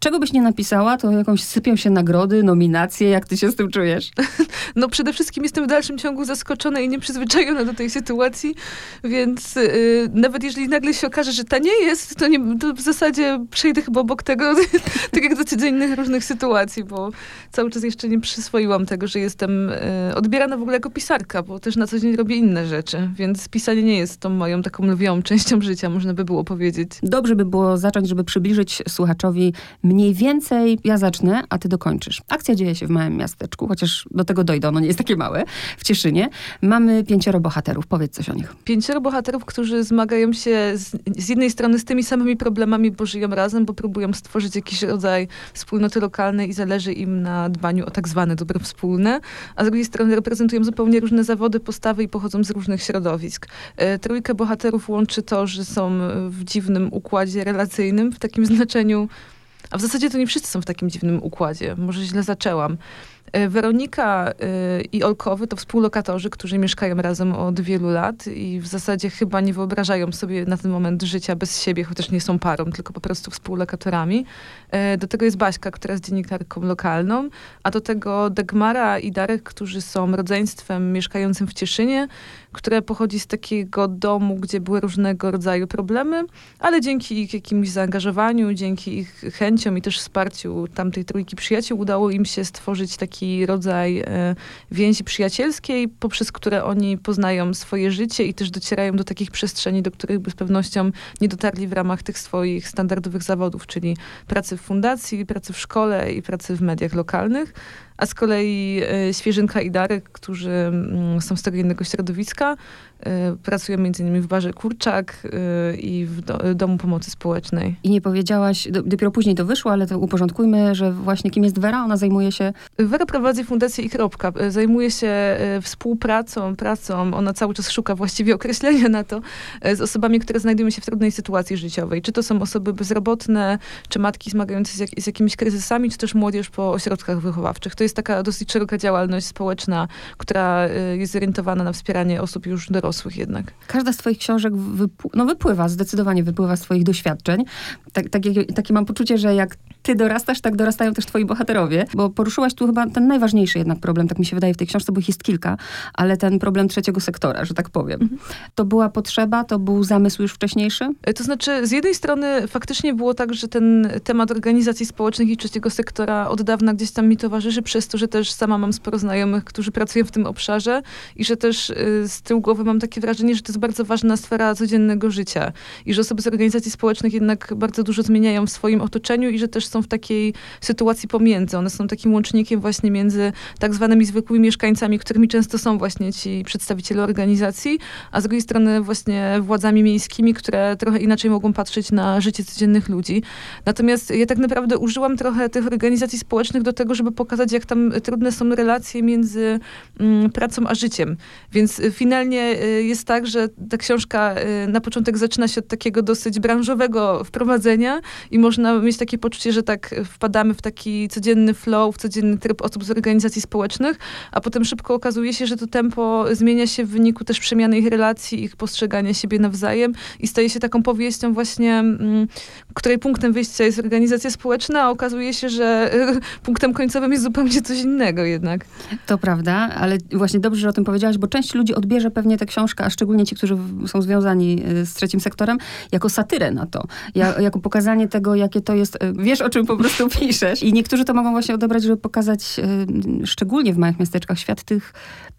Czego byś nie napisała, to jakąś sypią się nagrody, nominacje. Jak ty się z tym czujesz? No przede wszystkim jestem w dalszym ciągu zaskoczona i nieprzyzwyczajona do tej sytuacji, więc yy, nawet jeżeli nagle się okaże, że ta nie jest, to, nie, to w zasadzie przejdę chyba obok tego, tak jak do codziennych różnych sytuacji, bo cały czas jeszcze nie przyswoiłam tego, że jestem yy, odbierana w ogóle jako pisarka, bo też na co dzień robię inne rzeczy, więc pisanie nie jest tą moją taką lwią częścią życia, można by było powiedzieć. Dobrze by było zacząć, żeby przybliżyć słuchaczowi mniej więcej ja zacznę, a ty dokończysz. Akcja dzieje się w małym miasteczku, chociaż do tego dojdę, ono nie jest takie małe, w Cieszynie. Mamy pięcioro bohaterów, powiedz coś o nich. Pięcioro bohaterów, którzy zmagają się z, z jednej strony z tymi samymi problemami, bo żyją razem, bo próbują stworzyć jakiś rodzaj wspólnoty lokalnej i zależy im na dbaniu o tak zwane dobro wspólne, a z drugiej strony reprezentują zupełnie różne zawody, postawy i pochodzą z różnych środowisk. E, trójkę bohaterów łączy to, że są w dziwnym układzie relacyjnym, w takim znaczeniu a w zasadzie to nie wszyscy są w takim dziwnym układzie. Może źle zaczęłam. E, Weronika e, i Olkowy to współlokatorzy, którzy mieszkają razem od wielu lat i w zasadzie chyba nie wyobrażają sobie na ten moment życia bez siebie, chociaż nie są parą, tylko po prostu współlokatorami. E, do tego jest Baśka, która jest dziennikarką lokalną, a do tego Dagmara i Darek, którzy są rodzeństwem mieszkającym w Cieszynie, które pochodzi z takiego domu, gdzie były różnego rodzaju problemy, ale dzięki ich jakimś zaangażowaniu, dzięki ich chęciom i też wsparciu tamtej trójki przyjaciół udało im się stworzyć taki rodzaj e, więzi przyjacielskiej, poprzez które oni poznają swoje życie i też docierają do takich przestrzeni, do których by z pewnością nie dotarli w ramach tych swoich standardowych zawodów, czyli pracy w fundacji, pracy w szkole i pracy w mediach lokalnych a z kolei e, Świeżynka i Darek, którzy mm, są z tego innego środowiska, e, pracują między innymi w barze Kurczak e, i w do, Domu Pomocy Społecznej. I nie powiedziałaś, dopiero później to wyszło, ale to uporządkujmy, że właśnie kim jest Wera? Ona zajmuje się... Wera prowadzi fundację i kropka. Zajmuje się współpracą, pracą. Ona cały czas szuka właściwie określenia na to, z osobami, które znajdują się w trudnej sytuacji życiowej. Czy to są osoby bezrobotne, czy matki zmagające się z, jak, z jakimiś kryzysami, czy też młodzież po ośrodkach wychowawczych. To jest taka dosyć szeroka działalność społeczna, która y, jest zorientowana na wspieranie osób już dorosłych jednak. Każda z twoich książek no wypływa, zdecydowanie wypływa z twoich doświadczeń. Tak, takie mam poczucie, że jak ty dorastasz, tak dorastają też twoi bohaterowie, bo poruszyłaś tu chyba ten najważniejszy jednak problem, tak mi się wydaje w tej książce, bo ich jest kilka, ale ten problem trzeciego sektora, że tak powiem. Mhm. To była potrzeba, to był zamysł już wcześniejszy? E, to znaczy, z jednej strony faktycznie było tak, że ten temat organizacji społecznych i trzeciego sektora od dawna gdzieś tam mi towarzyszy, przez to, że też sama mam sporo znajomych, którzy pracują w tym obszarze i że też y, z tyłu głowy mam takie wrażenie, że to jest bardzo ważna sfera codziennego życia i że osoby z organizacji społecznych jednak bardzo dużo zmieniają w swoim otoczeniu i że też są w takiej sytuacji pomiędzy. One są takim łącznikiem właśnie między tak zwanymi zwykłymi mieszkańcami, którymi często są właśnie ci przedstawiciele organizacji, a z drugiej strony właśnie władzami miejskimi, które trochę inaczej mogą patrzeć na życie codziennych ludzi. Natomiast ja tak naprawdę użyłam trochę tych organizacji społecznych do tego, żeby pokazać, jak tam trudne są relacje między mm, pracą a życiem. Więc y, finalnie y, jest tak, że ta książka y, na początek zaczyna się od takiego dosyć branżowego wprowadzenia i można mieć takie poczucie, że tak wpadamy w taki codzienny flow, w codzienny tryb osób z organizacji społecznych, a potem szybko okazuje się, że to tempo zmienia się w wyniku też przemiany ich relacji, ich postrzegania siebie nawzajem i staje się taką powieścią właśnie, mm, której punktem wyjścia jest organizacja społeczna, a okazuje się, że punktem końcowym jest zupełnie coś innego jednak. To prawda, ale właśnie dobrze, że o tym powiedziałaś, bo część ludzi odbierze pewnie tę książkę, a szczególnie ci, którzy są związani y, z trzecim sektorem, jako satyrę na to. Ja, jako pokazanie tego, jakie to jest, y, wiesz o czym po prostu piszesz. I niektórzy to mogą właśnie odebrać, żeby pokazać, y, szczególnie w małych miasteczkach, świat tych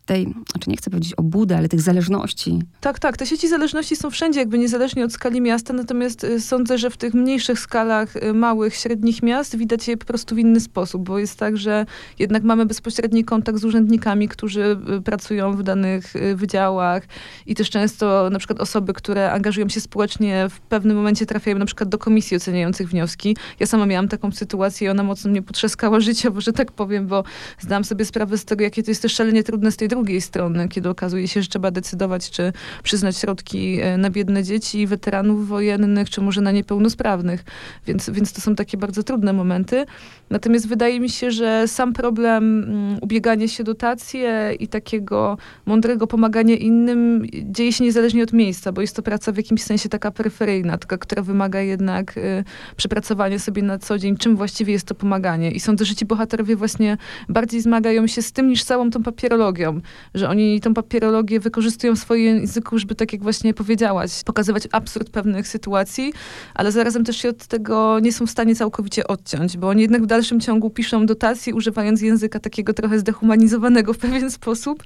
tej, znaczy nie chcę powiedzieć obudy, ale tych zależności. Tak, tak. Te sieci zależności są wszędzie, jakby niezależnie od skali miasta, natomiast y, sądzę, że w tych mniejszych skalach y, małych, średnich miast widać je po prostu w inny sposób, bo jest tak, że jednak mamy bezpośredni kontakt z urzędnikami, którzy y, pracują w danych wydziałach i też często na przykład osoby, które angażują się społecznie w pewnym momencie trafiają na przykład do komisji oceniających wnioski. Ja sama miałam taką sytuację i ona mocno mnie potrzaskała życiowo, że tak powiem, bo zdałam sobie sprawę z tego, jakie to jest też szalenie trudne z tej drugiej strony, kiedy okazuje się, że trzeba decydować, czy przyznać środki e, na biedne dzieci, weteranów wojennych, czy może na niepełnosprawnych. Więc, więc to są takie bardzo trudne momenty. Natomiast wydaje mi się, że sam problem mm, ubiegania się dotacje i takiego mądrego pomagania innym dzieje się niezależnie od miejsca, bo jest to praca w jakimś sensie taka peryferyjna, która wymaga jednak y, przepracowania sobie na co dzień, czym właściwie jest to pomaganie. I sądzę, że ci bohaterowie właśnie bardziej zmagają się z tym niż całą tą papierologią, że oni tą papierologię wykorzystują w swoim języku, żeby tak jak właśnie powiedziałaś, pokazywać absurd pewnych sytuacji, ale zarazem też się od tego nie są w stanie całkowicie odciąć, bo oni jednak w dalszym ciągu piszą dotacje, używając języka takiego trochę zdehumanizowanego w pewien sposób,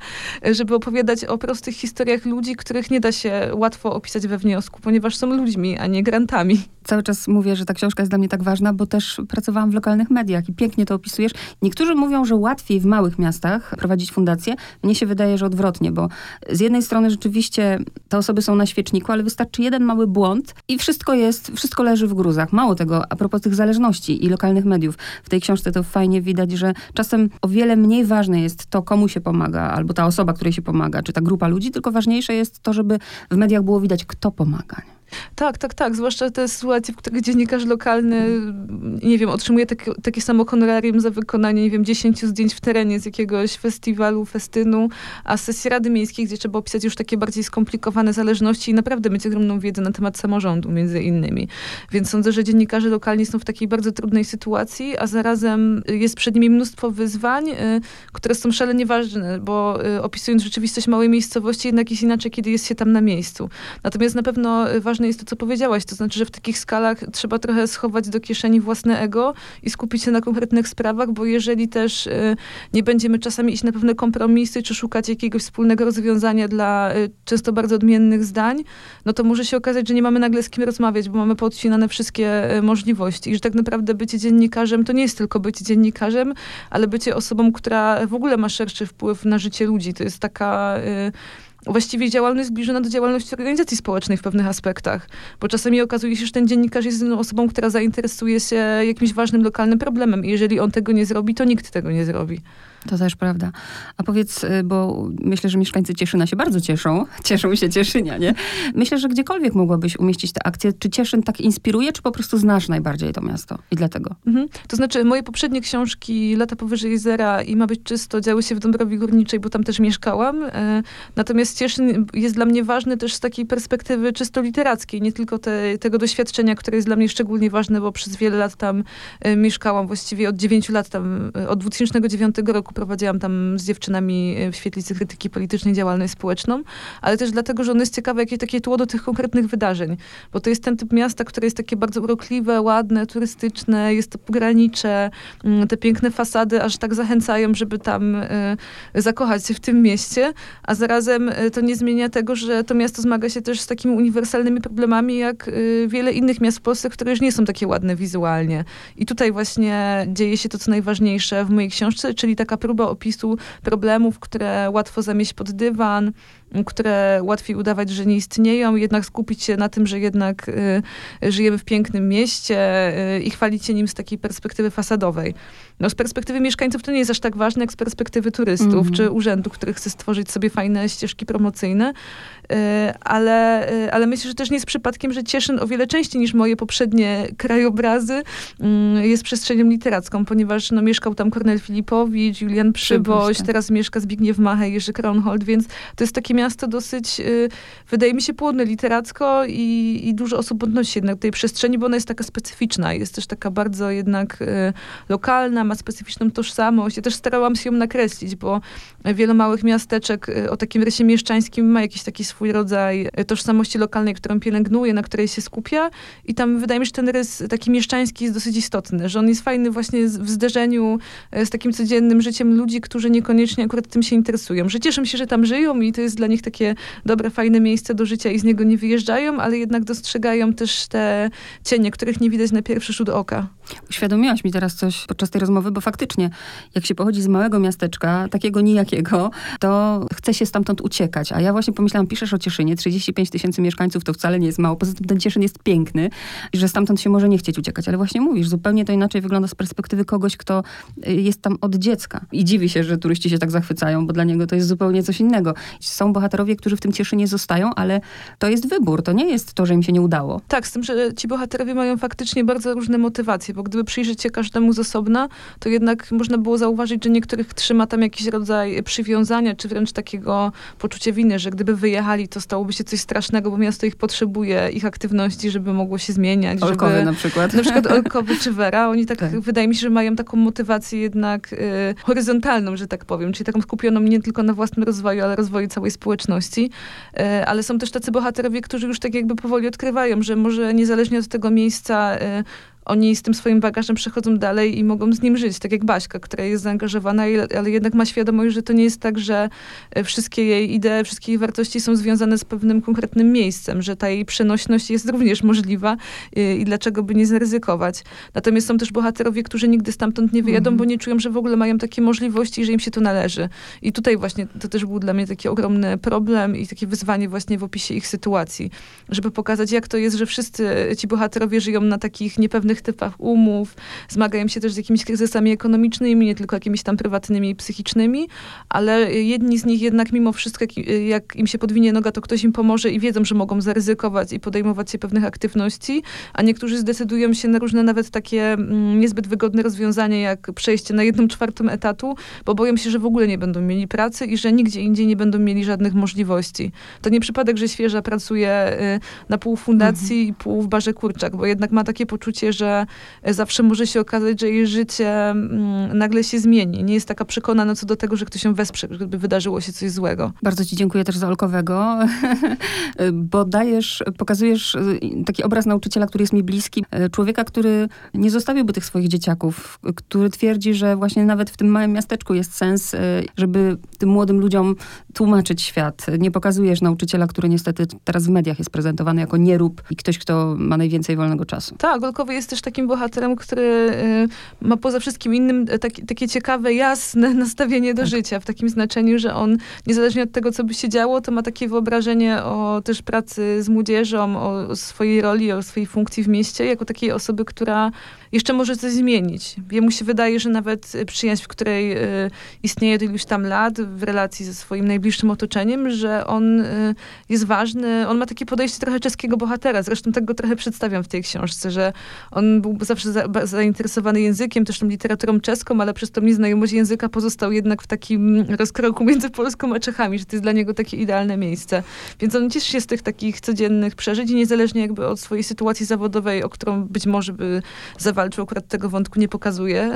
żeby opowiadać o prostych historiach ludzi, których nie da się łatwo opisać we wniosku, ponieważ są ludźmi, a nie grantami. Cały czas mówię, że ta książka jest dla mnie tak ważna, bo też pracowałam w lokalnych mediach i pięknie to opisujesz. Niektórzy mówią, że łatwiej w małych miastach prowadzić fundację. Mnie się wydaje, że odwrotnie, bo z jednej strony rzeczywiście te osoby są na świeczniku, ale wystarczy jeden mały błąd i wszystko jest, wszystko leży w gruzach. Mało tego, a propos tych zależności i lokalnych mediów. W tej książce to fajnie widać, że czasem o wiele mniej ważne jest to, komu się pomaga, albo ta osoba, której się pomaga, czy ta grupa ludzi, tylko ważniejsze jest to, żeby w mediach było widać, kto pomaga. Nie? Tak, tak, tak. Zwłaszcza te sytuacje, w których dziennikarz lokalny, nie wiem, otrzymuje takie, samo honorarium za wykonanie, nie wiem, 10 zdjęć w terenie z jakiegoś festiwalu, festynu, a sesji Rady Miejskiej, gdzie trzeba opisać już takie bardziej skomplikowane zależności i naprawdę mieć ogromną wiedzę na temat samorządu, między innymi. Więc sądzę, że dziennikarze lokalni są w takiej bardzo trudnej sytuacji, a zarazem jest przed nimi mnóstwo wyzwań, y, które są szalenie ważne, bo y, opisując rzeczywistość małej miejscowości, jednak jest inaczej, kiedy jest się tam na miejscu. Natomiast na pewno ważne ważne jest to, co powiedziałaś, to znaczy, że w takich skalach trzeba trochę schować do kieszeni własne ego i skupić się na konkretnych sprawach, bo jeżeli też y, nie będziemy czasami iść na pewne kompromisy, czy szukać jakiegoś wspólnego rozwiązania dla y, często bardzo odmiennych zdań, no to może się okazać, że nie mamy nagle z kim rozmawiać, bo mamy podcinane wszystkie y, możliwości i że tak naprawdę bycie dziennikarzem to nie jest tylko bycie dziennikarzem, ale bycie osobą, która w ogóle ma szerszy wpływ na życie ludzi. To jest taka właściwie działalność zbliżona do działalności organizacji społecznej w pewnych aspektach, bo czasami okazuje się, że ten dziennikarz jest osobą, która zainteresuje się jakimś ważnym lokalnym problemem i jeżeli on tego nie zrobi, to nikt tego nie zrobi. To też prawda. A powiedz, y, bo myślę, że mieszkańcy Cieszyna się bardzo cieszą. Cieszą się Cieszynia, nie? Myślę, że gdziekolwiek mogłabyś umieścić tę akcję. Czy Cieszyn tak inspiruje, czy po prostu znasz najbardziej to miasto? I dlatego? Mhm. To znaczy, moje poprzednie książki, Lata powyżej jezera i Ma być czysto, działy się w Dąbrowie Górniczej, bo tam też mieszkałam. E, natomiast Cieszyn jest dla mnie ważny też z takiej perspektywy czysto literackiej, nie tylko te, tego doświadczenia, które jest dla mnie szczególnie ważne, bo przez wiele lat tam e, mieszkałam, właściwie od 9 lat tam, e, od 2009 roku prowadziłam tam z dziewczynami e, w świetlicy krytyki politycznej działalność społeczną, ale też dlatego, że ono jest ciekawe, jakie takie tło do tych konkretnych wydarzeń, bo to jest ten typ miasta, które jest takie bardzo urokliwe, ładne, turystyczne, jest to pogranicze, mm, te piękne fasady aż tak zachęcają, żeby tam y, zakochać się w tym mieście, a zarazem y, to nie zmienia tego, że to miasto zmaga się też z takimi uniwersalnymi problemami, jak wiele innych miast w Polsce, które już nie są takie ładne wizualnie. I tutaj właśnie dzieje się to, co najważniejsze w mojej książce, czyli taka próba opisu problemów, które łatwo zamieść pod dywan, które łatwiej udawać, że nie istnieją, jednak skupić się na tym, że jednak y, żyjemy w pięknym mieście y, i chwalić się nim z takiej perspektywy fasadowej. No, z perspektywy mieszkańców to nie jest aż tak ważne, jak z perspektywy turystów mm czy urzędu, który chce stworzyć sobie fajne ścieżki promocyjne. Y, ale, y, ale myślę, że też nie jest przypadkiem, że Cieszyn o wiele częściej niż moje poprzednie krajobrazy mm, jest przestrzenią literacką, ponieważ no, mieszkał tam Kornel Filipowicz, Julian Przyboś, tak. teraz mieszka Zbigniew Machę, Jerzy Kronhold, więc to jest takie miasto dosyć, y, wydaje mi się, płodne literacko i, i dużo osób odnosi się jednak do tej przestrzeni, bo ona jest taka specyficzna, jest też taka bardzo jednak lokalna, ma specyficzną tożsamość. Ja też starałam się ją nakreślić, bo wiele małych miasteczek o takim rysie mieszczańskim ma jakiś taki swój rodzaj tożsamości lokalnej, którą pielęgnuje, na której się skupia. I tam wydaje mi się, że ten rys taki mieszczański jest dosyć istotny, że on jest fajny właśnie w zderzeniu z takim codziennym życiem ludzi, którzy niekoniecznie akurat tym się interesują, że cieszą się, że tam żyją i to jest dla nich takie dobre, fajne miejsce do życia i z niego nie wyjeżdżają, ale jednak dostrzegają też te cienie, których nie widać na pierwszy rzut oka. Uświadomiłaś mi teraz coś podczas tej rozmowy, bo faktycznie, jak się pochodzi z małego miasteczka, takiego nijakiego, to chce się stamtąd uciekać. A ja właśnie pomyślałam, piszesz o Cieszynie, 35 tysięcy mieszkańców to wcale nie jest mało. Poza tym ten Cieszyn jest piękny i że stamtąd się może nie chcieć uciekać. Ale właśnie mówisz, zupełnie to inaczej wygląda z perspektywy kogoś, kto y, jest tam od dziecka. I dziwi się, że turyści się tak zachwycają, bo dla niego to jest zupełnie coś innego. Są bohaterowie, którzy w tym Cieszynie zostają, ale to jest wybór. To nie jest to, że im się nie udało. Tak, z tym, że ci bohaterowie mają faktycznie bardzo różne motywacje, bo gdyby przyjrzeć się każdemu z osobna, to jednak można było zauważyć, że niektórych trzyma tam jakiś rodzaj przywiązania, czy wręcz takiego poczucia winy, że gdyby wyjechali, to stałoby się coś strasznego, bo miasto ich potrzebuje, ich aktywności, żeby mogło się zmieniać. Olkowy żeby, na przykład. Na przykład Olkowy czy Wera, oni tak, tak, wydaje mi się, że mają taką motywację jednak y, horyzontalną, że tak powiem, czyli taką skupioną nie tylko na własnym rozwoju, ale rozwoju całej społeczności. Y, ale są też tacy bohaterowie, którzy już tak jakby powoli odkrywają, że może niezależnie od tego miejsca y, oni z tym swoim bagażem przechodzą dalej i mogą z nim żyć, tak jak Baśka, która jest zaangażowana, ale jednak ma świadomość, że to nie jest tak, że e, wszystkie jej idee, wszystkie jej wartości są związane z pewnym konkretnym miejscem, że ta jej przenośność jest również możliwa e, i dlaczego by nie zaryzykować. Natomiast są też bohaterowie, którzy nigdy stamtąd nie wyjadą, mm. bo nie czują, że w ogóle mają takie możliwości i że im się to należy. I tutaj właśnie to też był dla mnie taki ogromny problem i takie wyzwanie właśnie w opisie ich sytuacji, żeby pokazać, jak to jest, że wszyscy ci bohaterowie żyją na takich niepewnych różnych typach umów, zmagają się też z jakimiś kryzysami ekonomicznymi, nie tylko jakimiś tam prywatnymi i psychicznymi, ale jedni z nich jednak mimo wszystko, jak, im się podwinie noga, to ktoś im pomoże i wiedzą, że mogą zaryzykować i podejmować się pewnych aktywności, a niektórzy zdecydują się na różne nawet takie mm, niezbyt wygodne rozwiązania, jak przejście na jedną czwartą etatu, bo boją się, że w ogóle nie będą mieli pracy i że nigdzie indziej nie będą mieli żadnych możliwości. To nie przypadek, że świeża pracuje y, na pół fundacji mhm. i pół w barze kurczak, bo jednak ma takie poczucie, że że zawsze może się okazać, że jej życie mm, nagle się zmieni. Nie jest taka przekonana co do tego, że ktoś ją wesprze, gdyby wydarzyło się coś złego. Bardzo ci dziękuję też za Olkowego, bo dajesz, pokazujesz y, taki obraz nauczyciela, który jest mi bliski. Y, człowieka, który nie zostawiłby tych swoich dzieciaków, który twierdzi, że właśnie nawet w tym małym miasteczku jest sens, y, żeby tym młodym ludziom tłumaczyć świat. Nie pokazujesz nauczyciela, który niestety teraz w mediach jest prezentowany jako nierób i ktoś, kto ma najwięcej wolnego czasu. Tak, Olkowy jest też takim bohaterem, który y, ma poza wszystkim innym e, taki, takie ciekawe, jasne nastawienie do tak. życia, w takim znaczeniu, że on niezależnie od tego, co by się działo, to ma takie wyobrażenie o też pracy z młodzieżą, o, o swojej roli, o swojej funkcji w mieście, jako takiej osoby, która jeszcze może coś zmienić. Jemu się wydaje, że nawet przyjaźń, w której y, istnieje od iluś tam lat, w relacji ze swoim najbliższym otoczeniem, że on y, jest ważny. On ma takie podejście trochę czeskiego bohatera. Zresztą tak go trochę przedstawiam w tej książce, że on był zawsze za, zainteresowany językiem, też tą literaturą czeską, ale przez tą nieznajomość języka pozostał jednak w takim rozkroku między Polską a Czechami, że to jest dla niego takie idealne miejsce. Więc on cieszy się z tych takich codziennych przeżyć i niezależnie jakby od swojej sytuacji zawodowej, o którą być może by zawalczył, walczył, akurat tego wątku nie pokazuje,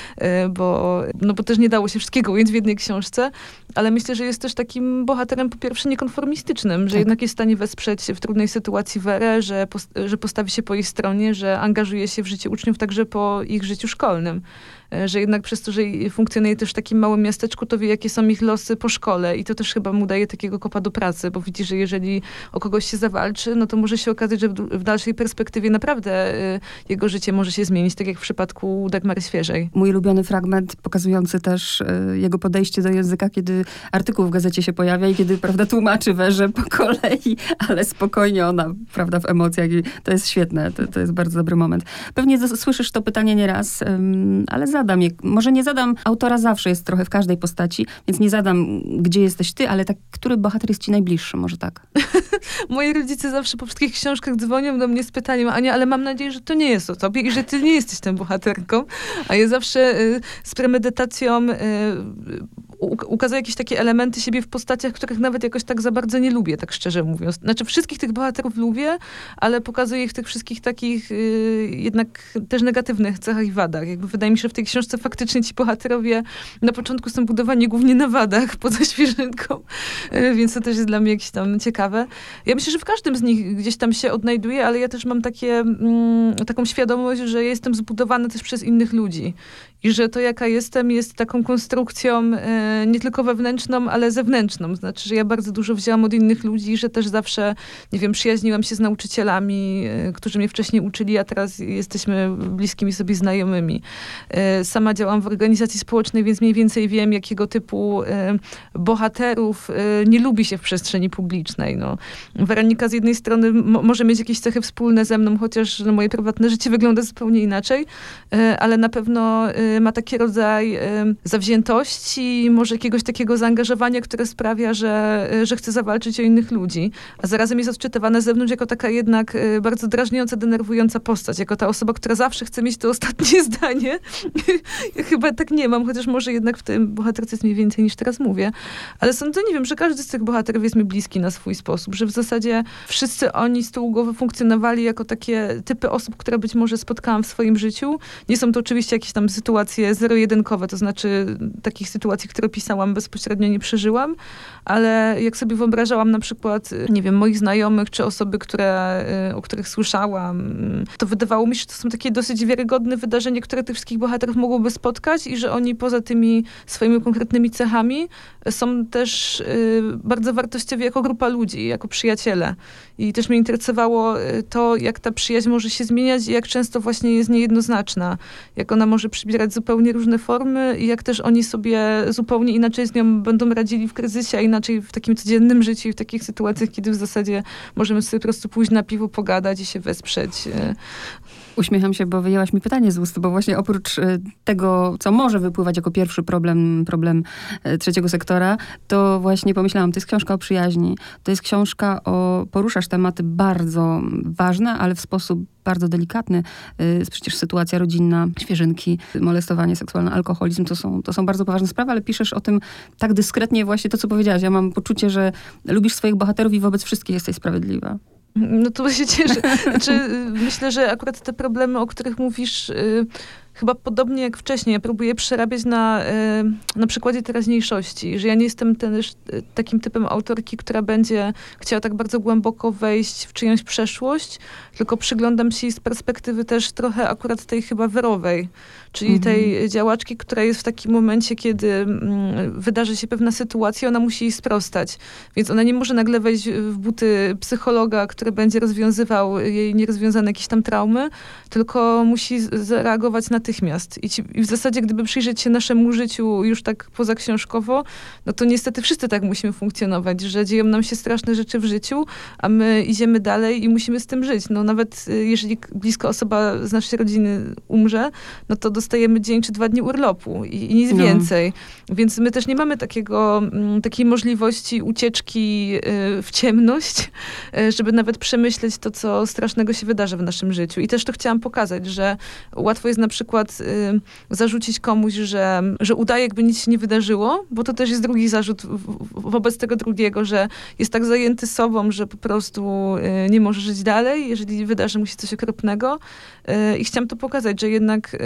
bo, no bo też nie dało się wszystkiego ująć w jednej książce, ale myślę, że jest też takim bohaterem po pierwsze niekonformistycznym, że tak. jednak jest w stanie wesprzeć w trudnej sytuacji Werę, że, post że postawi się po jej stronie, że angażuje się w życie uczniów także po ich życiu szkolnym. E, że jednak przez to, że funkcjonuje też w takim małym miasteczku, to wie, jakie są ich losy po szkole i to też chyba mu daje takiego kopa do pracy, bo widzi, że jeżeli o kogoś się zawalczy, no to może się okazać, że w, dalszej perspektywie naprawdę y, jego życie może się zmienić, tak jak w przypadku Dagmary Świeżej. Mój ulubiony fragment pokazujący też y, jego podejście do języka, kiedy artykuł w gazecie się pojawia i kiedy, prawda, tłumaczy Werze po kolei, ale spokojnie ona, prawda, w emocjach i to jest świetne, to, to jest bardzo dobry moment. Pewnie słyszysz to pytanie nieraz, ale za zadam. Może nie zadam, autora zawsze jest trochę w każdej postaci, więc nie zadam, gdzie jesteś ty, ale tak, który bohater jest ci najbliższy, może tak. Moi rodzice zawsze po wszystkich książkach dzwonią do mnie z pytaniem, Ania, ale mam nadzieję, że to nie jest o tobie i że ty nie jesteś tą bohaterką. A ja zawsze y, z premedytacją y, ukazuje jakieś takie elementy siebie w postaciach, których nawet jakoś tak za bardzo nie lubię, tak szczerze mówiąc. Znaczy wszystkich tych bohaterów lubię, ale pokazuję ich tych wszystkich takich y, jednak też negatywnych cechach i wadach. Jakby wydaje mi się, że w tej książce faktycznie ci bohaterowie na początku są budowani głównie na wadach, poza świeżynką, y, więc to też jest dla mnie jakieś tam ciekawe. Ja myślę, że w każdym z nich gdzieś tam się odnajduję, ale ja też mam takie, mm, taką świadomość, że jestem zbudowana też przez innych ludzi i że to, jaka jestem, jest taką konstrukcją e, nie tylko wewnętrzną, ale zewnętrzną. Znaczy, że ja bardzo dużo wzięłam od innych ludzi, że też zawsze, nie wiem, przyjaźniłam się z nauczycielami, e, którzy mnie wcześniej uczyli, a teraz jesteśmy bliskimi sobie znajomymi. E, sama działam w organizacji społecznej, więc mniej więcej wiem, jakiego typu bohaterów nie lubi się w przestrzeni publicznej. No. Weronika z jednej strony może mieć jakieś cechy wspólne ze mną, chociaż no, moje prywatne życie wygląda zupełnie inaczej, ale na pewno ma taki rodzaj zawziętości, może jakiegoś takiego zaangażowania, które sprawia, że, że chce zawalczyć o innych ludzi. A zarazem jest odczytywana z zewnątrz jako taka jednak y, bardzo drażniąca, denerwująca postać. Jako ta osoba, która zawsze chce mieć to ostatnie zdanie. ja chyba tak nie mam, chociaż może jednak w tym bohaterce jest mniej więcej niż teraz mówię. Ale sądzę, nie wiem, że każdy z tych bohaterów jest mi bliski na swój sposób, że w zasadzie wszyscy oni z tyłu głowy funkcjonowali jako takie typy osób, które być może spotkałam w swoim życiu. Nie są to oczywiście jakieś tam sytuacje, sytuacje zero-jedynkowe, to znaczy takich sytuacji, które pisałam, bezpośrednio nie przeżyłam, ale jak sobie wyobrażałam na przykład, nie wiem, moich znajomych, czy osoby, które, y, o których słyszałam, to wydawało mi się, że to są takie dosyć wiarygodne wydarzenia, które tych wszystkich bohaterów mogłoby spotkać i że oni poza tymi swoimi konkretnymi cechami są też y, bardzo wartościowi jako grupa ludzi, jako przyjaciele. I też mnie interesowało y, to, jak ta przyjaźń może się zmieniać i jak często właśnie jest niejednoznaczna, jak ona może przybierać zupełnie różne formy i jak też oni sobie zupełnie inaczej z nią będą radzili w kryzysie, a inaczej w takim codziennym życiu i w takich sytuacjach, kiedy w zasadzie możemy sobie po prostu pójść na piwo, pogadać i się wesprzeć. Y, Uśmiecham się, bo wyjęłaś mi pytanie z ust, bo właśnie oprócz e, tego, co może wypływać jako pierwszy problem, problem e, trzeciego sektora, to właśnie pomyślałam, to jest książka o przyjaźni, to jest książka o, poruszasz tematy bardzo ważne, ale w sposób bardzo delikatny. E, jest przecież sytuacja rodzinna, świeżynki, molestowanie seksualne, alkoholizm, to są, to są bardzo poważne sprawy, ale piszesz o tym tak dyskretnie właśnie to, co powiedziałaś. Ja mam poczucie, że lubisz swoich bohaterów i wobec wszystkich jesteś sprawiedliwa. No to się cieszę. Znaczy, y, myślę, że akurat te problemy, o których mówisz, y, chyba podobnie jak wcześniej, ja próbuję przerabiać na, e, na przykładzie teraźniejszości, że ja nie jestem też takim typem autorki, która będzie chciała tak bardzo głęboko wejść w czyjąś przeszłość, tylko przyglądam się z perspektywy też trochę akurat tej chyba wyrowej, czyli mhm. tej działaczki, która jest w takim momencie, kiedy mm, wydarzy się pewna sytuacja, ona musi jej sprostać. Więc ona nie może nagle wejść w buty psychologa, który będzie rozwiązywał jej nierozwiązane jakieś tam traumy, tylko musi zareagować na natychmiast. I, ci, I, w zasadzie, gdyby przyjrzeć się naszemu życiu już tak pozaksiążkowo, no to niestety wszyscy tak musimy funkcjonować, że dzieją nam się straszne rzeczy w życiu, a my idziemy dalej i musimy z tym żyć. No nawet y, jeżeli bliska osoba z naszej rodziny umrze, no to dostajemy dzień czy dwa dni urlopu i, i nic no. więcej. Więc my też nie mamy takiego, mm, takiej możliwości ucieczki y, w ciemność, y, żeby nawet przemyśleć to, co strasznego się wydarzy w naszym życiu. I też to chciałam pokazać, że łatwo jest na przykład y, zarzucić komuś, że, że udaje, jakby nic się nie wydarzyło, bo to też jest drugi zarzut wobec tego drugiego, że jest tak zajęty sobą, że po prostu nie może żyć dalej, jeżeli wydarzy mu się coś okropnego. I chciałam to pokazać, że jednak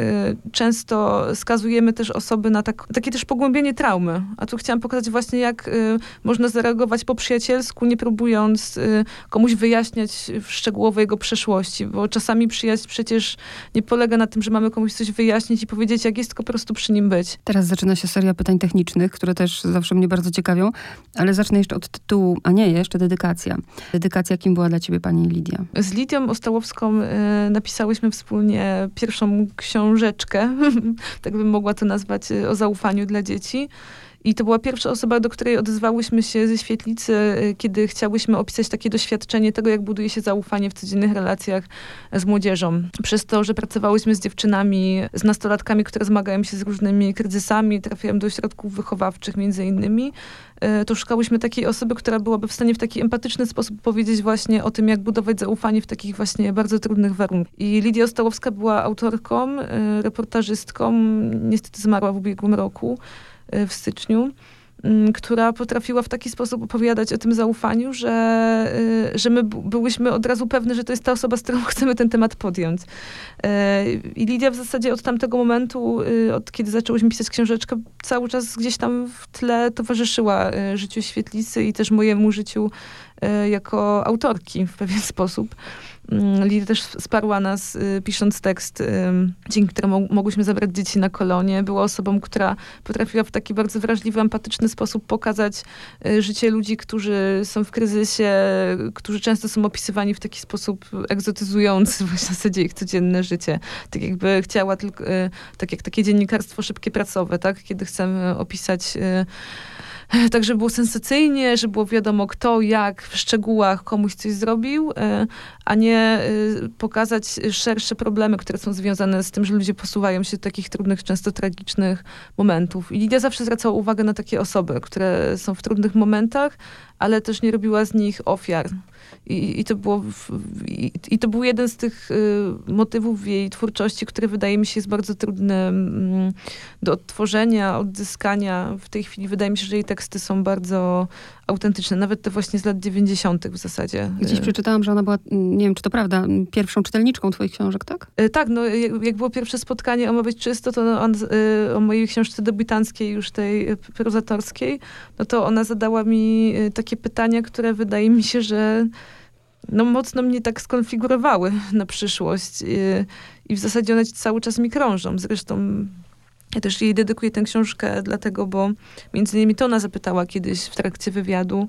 często skazujemy też osoby na tak, takie też pogłębienie traumy. A tu chciałam pokazać właśnie, jak y, można zareagować po przyjacielsku, nie próbując y, komuś wyjaśniać szczegółowo jego przeszłości, bo czasami przyjaźń przecież nie polega na tym, że mamy komuś coś wyjaśnić i powiedzieć, jak jest, tylko po prostu przy nim być. Teraz zaczyna się seria pytań technicznych, które też zawsze mnie bardzo ciekawią, ale zacznę jeszcze od tytułu, a nie, jeszcze dedykacja. Dedykacja kim była dla ciebie pani Lidia? Z Lidią Ostałowską y, napisałyśmy wspólnie pierwszą książeczkę, tak bym mogła to nazwać, y, o zaufaniu dla dzieci. I to była pierwsza osoba, do której odezwałyśmy się ze świetlicy, y, kiedy chciałyśmy opisać takie doświadczenie tego, jak buduje się zaufanie w codziennych relacjach z młodzieżą. Przez to, że pracowałyśmy z dziewczynami, z nastolatkami, które zmagają się z różnymi kryzysami, trafiają do ośrodków wychowawczych między innymi, y, to szukałyśmy takiej osoby, która byłaby w stanie w taki empatyczny sposób powiedzieć właśnie o tym, jak budować zaufanie w takich właśnie bardzo trudnych warunkach. I Lidia Ostałowska była autorką, y, reportażystką, niestety zmarła w ubiegłym roku. Y, w styczniu, mm, która potrafiła w taki sposób opowiadać o tym zaufaniu, że, y, że my byłyśmy od razu pewne, że to jest ta osoba, z którą chcemy ten temat podjąć. Y, I Lidia w zasadzie od tamtego momentu, od kiedy zaczęłyśmy pisać książeczkę, cały czas gdzieś tam w tle towarzyszyła życiu świetlicy i też mojemu życiu jako autorki w pewien sposób. Mm, Lidia też wsparła nas y, pisząc tekst, dzięki któremu mogłyśmy zabrać dzieci na kolonie. Była osobą, która potrafiła w taki bardzo wrażliwy, empatyczny sposób pokazać y, życie ludzi, którzy są w kryzysie, którzy często są opisywani w taki sposób egzotyzujący w zasadzie ich codzienne życie. Tak jakby chciała tylko, y, tak jak takie dziennikarstwo szybkie pracowe, tak? Kiedy chcemy opisać tak, żeby było sensacyjnie, żeby było wiadomo kto, jak, w szczegółach komuś coś zrobił, e, a nie e, pokazać szersze problemy, które są związane z tym, że ludzie posuwają się do takich trudnych, często tragicznych momentów. I Lidia zawsze zwracała uwagę na takie osoby, które są w trudnych momentach, ale też nie robiła z nich ofiar. I, i, to, było w, i, i, to był jeden z tych y, motywów w jej twórczości, który wydaje mi się jest bardzo trudny mm, do odtworzenia, odzyskania. W tej chwili wydaje mi się, że jej teksty są bardzo autentyczne, nawet te właśnie z lat 90. w zasadzie. Gdzieś przeczytałam, że ona była, nie wiem czy to prawda, pierwszą czytelniczką twoich książek, tak? Y, tak, no jak, jak, było pierwsze spotkanie o Ma być czysto, to on, y, o mojej książce debiutanckiej, już tej prozatorskiej, no to ona zadała mi takie pytania, które wydaje mi się, że no, mocno mnie tak skonfigurowały na przyszłość. I, w zasadzie one cały czas mi krążą. Zresztą ja też jej dedykuję tę książkę dlatego, bo między innymi to ona zapytała kiedyś w trakcie wywiadu,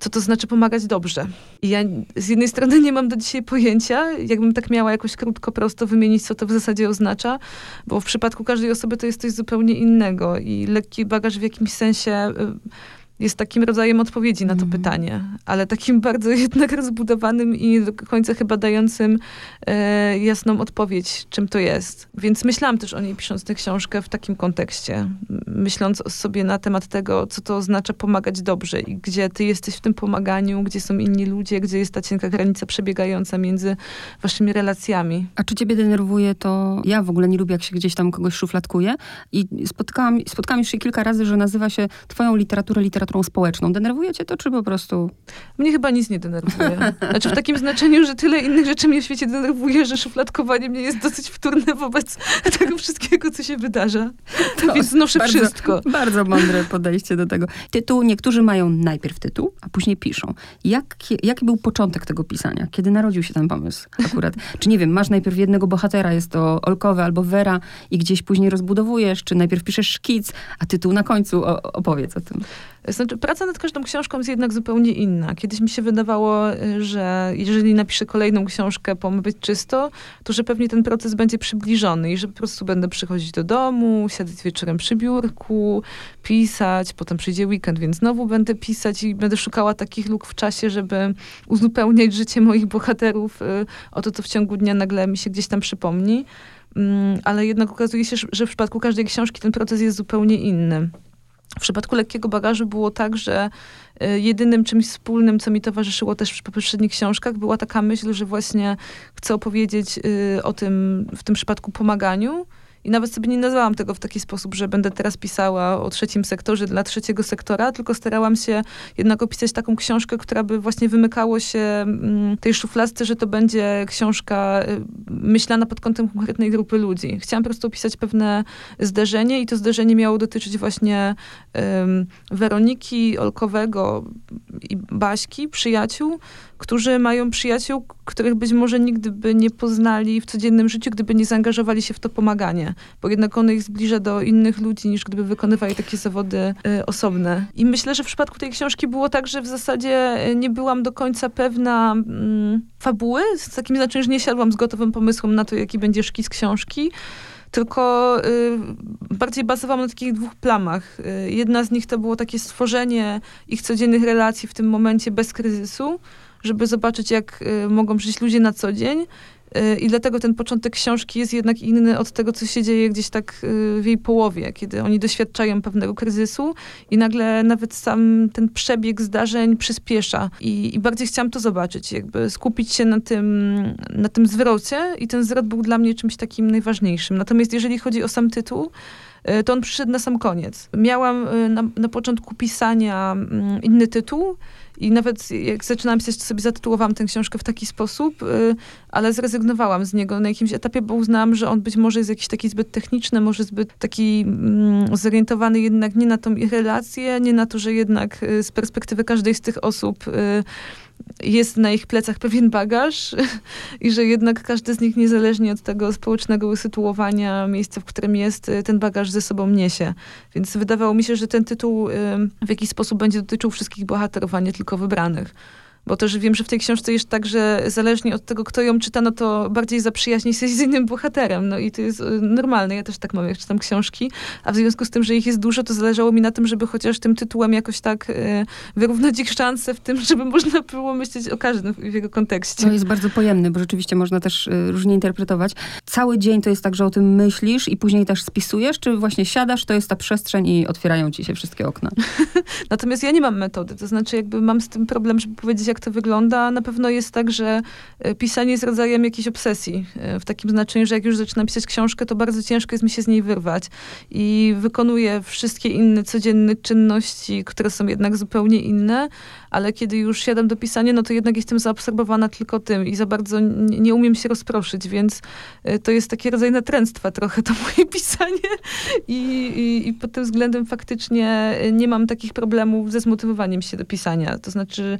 co to znaczy pomagać dobrze. I ja z jednej strony nie mam do dzisiaj pojęcia, jakbym tak miała jakoś krótko, prosto wymienić, co to w zasadzie oznacza, bo w przypadku każdej osoby to jest coś zupełnie innego i lekki bagaż w jakimś sensie... Y, jest takim rodzajem odpowiedzi na to mm. pytanie, ale takim bardzo jednak rozbudowanym i nie do końca chyba dającym e, jasną odpowiedź, czym to jest. Więc myślałam też o niej pisząc tę książkę w takim kontekście, myśląc sobie na temat tego, co to oznacza pomagać dobrze i gdzie ty jesteś w tym pomaganiu, gdzie są inni ludzie, gdzie jest ta cienka granica przebiegająca między waszymi relacjami. A czy ciebie denerwuje to, ja w ogóle nie lubię, jak się gdzieś tam kogoś szufladkuje i spotkałam, spotkałam już się kilka razy, że nazywa się twoją literaturę literaturą literaturą społeczną. Denerwuje cię to, czy po prostu... Mnie chyba nic nie denerwuje. Znaczy w takim znaczeniu, że tyle innych rzeczy mnie w świecie denerwuje, że szufladkowanie mnie jest dosyć wtórne wobec tego wszystkiego, co się wydarza. To Więc znoszę bardzo, wszystko. Bardzo mądre podejście do tego. Tytuł, niektórzy mają najpierw tytuł, a później piszą. Jaki, jaki był początek tego pisania? Kiedy narodził się ten pomysł akurat? Czy nie wiem, masz najpierw jednego bohatera, jest to Olkowy albo Wera i gdzieś później rozbudowujesz, czy najpierw piszesz szkic, a tytuł na końcu opowiedz o tym. Znaczy, praca nad każdą książką jest jednak zupełnie inna. Kiedyś mi się wydawało, y, że jeżeli napiszę kolejną książkę po być czysto, to że pewnie ten proces będzie przybliżony i że po prostu będę przychodzić do domu, siadać wieczorem przy biurku, pisać, potem przyjdzie weekend, więc znowu będę pisać i będę szukała takich luk w czasie, żeby uzupełniać życie moich bohaterów y, o to, co w ciągu dnia nagle mi się gdzieś tam przypomni. Mm, ale jednak okazuje się, że w przypadku każdej książki ten proces jest zupełnie inny. W przypadku lekkiego bagażu było tak, że e, jedynym czymś wspólnym, co mi towarzyszyło też w poprzednich książkach, była taka myśl, że właśnie chcę opowiedzieć y, o tym, w tym przypadku pomaganiu, i nawet sobie nie nazwałam tego w taki sposób, że będę teraz pisała o trzecim sektorze dla trzeciego sektora, tylko starałam się jednak opisać taką książkę, która by właśnie wymykało się mm, tej szufladce, że to będzie książka y, myślana pod kątem konkretnej grupy ludzi. Chciałam po prostu opisać pewne zderzenie i to zderzenie miało dotyczyć właśnie um, Weroniki, Olkowego i Baśki, przyjaciół, którzy mają przyjaciół, których być może nigdy by nie poznali w codziennym życiu, gdyby nie zaangażowali się w to pomaganie, bo jednak ono ich zbliża do innych ludzi, niż gdyby wykonywali takie zawody y, osobne. I myślę, że w przypadku tej książki było tak, że w zasadzie y, nie byłam do końca pewna y, fabuły, z takim znaczeniem, że nie siadłam z gotowym pomysłem na to, jaki będzie szkic książki, tylko y, bardziej bazowałam na takich dwóch plamach. Y, jedna z nich to było takie stworzenie ich codziennych relacji w tym momencie bez kryzysu, żeby zobaczyć, jak y, mogą żyć ludzie na co dzień. Y, I dlatego ten początek książki jest jednak inny od tego, co się dzieje gdzieś tak y, w jej połowie, kiedy oni doświadczają pewnego kryzysu i nagle nawet sam ten przebieg zdarzeń przyspiesza. I, i bardziej chciałam to zobaczyć, jakby skupić się na tym, na tym zwrocie i ten zwrot był dla mnie czymś takim najważniejszym. Natomiast jeżeli chodzi o sam tytuł, to on przyszedł na sam koniec. Miałam na, na początku pisania mm, inny tytuł, i nawet jak zaczynałam pisać, to sobie zatytułowałam tę książkę w taki sposób, y, ale zrezygnowałam z niego na jakimś etapie, bo uznałam, że on być może jest jakiś taki zbyt techniczny, może zbyt taki mm, zorientowany jednak nie na tą relację, nie na to, że jednak y, z perspektywy każdej z tych osób y, jest na ich plecach pewien bagaż i że jednak każdy z nich niezależnie od tego społecznego usytuowania, miejsca, w którym jest, y, ten bagaż ze sobą niesie. Więc wydawało mi się, że ten tytuł y, w jakiś sposób będzie dotyczył wszystkich bohaterów, a nie tylko wybranych. Bo też wiem, że w tej książce jest tak, że zależnie od tego, kto ją czyta, no to bardziej zaprzyjaźni się z innym bohaterem. No i to jest y, normalne. Ja też tak mam, jak czytam książki. A w związku z tym, że ich jest dużo, to zależało mi na tym, żeby chociaż tym tytułem jakoś tak y, wyrównać ich szanse w tym, żeby można było myśleć o każdym w jego kontekście. No jest bardzo pojemny, bo rzeczywiście można też y, różnie interpretować. Cały dzień to jest tak, że o tym myślisz i później też spisujesz, czy właśnie siadasz, to jest ta przestrzeń i otwierają ci się wszystkie okna? Natomiast ja nie mam metody. To znaczy jakby mam z tym problem, żeby powiedzieć, jak to wygląda. Na pewno jest tak, że e, pisanie jest rodzajem jakiejś obsesji. E, w takim znaczeniu, że jak już zaczynam pisać książkę, to bardzo ciężko jest mi się z niej wyrwać. I wykonuję wszystkie inne codzienne czynności, które są jednak zupełnie inne, ale kiedy już siadam do pisania, no to jednak jestem zaabsorbowana tylko tym i za bardzo nie, umiem się rozproszyć, więc e, to jest taki rodzaj natręctwa trochę to moje pisanie I, i, i pod tym względem faktycznie nie mam takich problemów ze zmotywowaniem się do pisania. To znaczy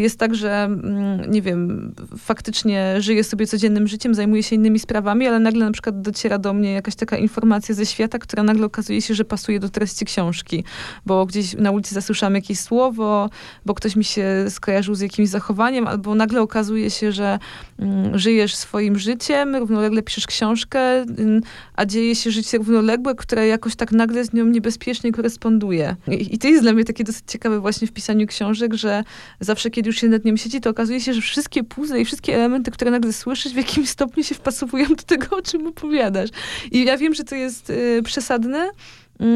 jest tak, że mm, nie wiem, faktycznie żyję sobie codziennym życiem, zajmuję się innymi sprawami, ale nagle na przykład dociera do mnie jakaś taka informacja ze świata, która nagle okazuje się, że pasuje do treści książki, bo gdzieś na ulicy zasłyszałam jakieś słowo, bo ktoś mi się skojarzył z jakimś zachowaniem, albo nagle okazuje się, że mm, żyjesz swoim życiem, równolegle piszesz książkę, a dzieje się życie równoległe, które jakoś tak nagle z nią niebezpiecznie koresponduje. I, i to jest dla mnie takie dosyć ciekawe właśnie w pisaniu książek, że zawsze, kiedy już się nad nim siedzi, to okazuje się, że wszystkie puzzle i wszystkie elementy, które nagle słyszysz, w jakimś stopniu się wpasowują do tego, o czym opowiadasz. I ja wiem, że to jest y, przesadne,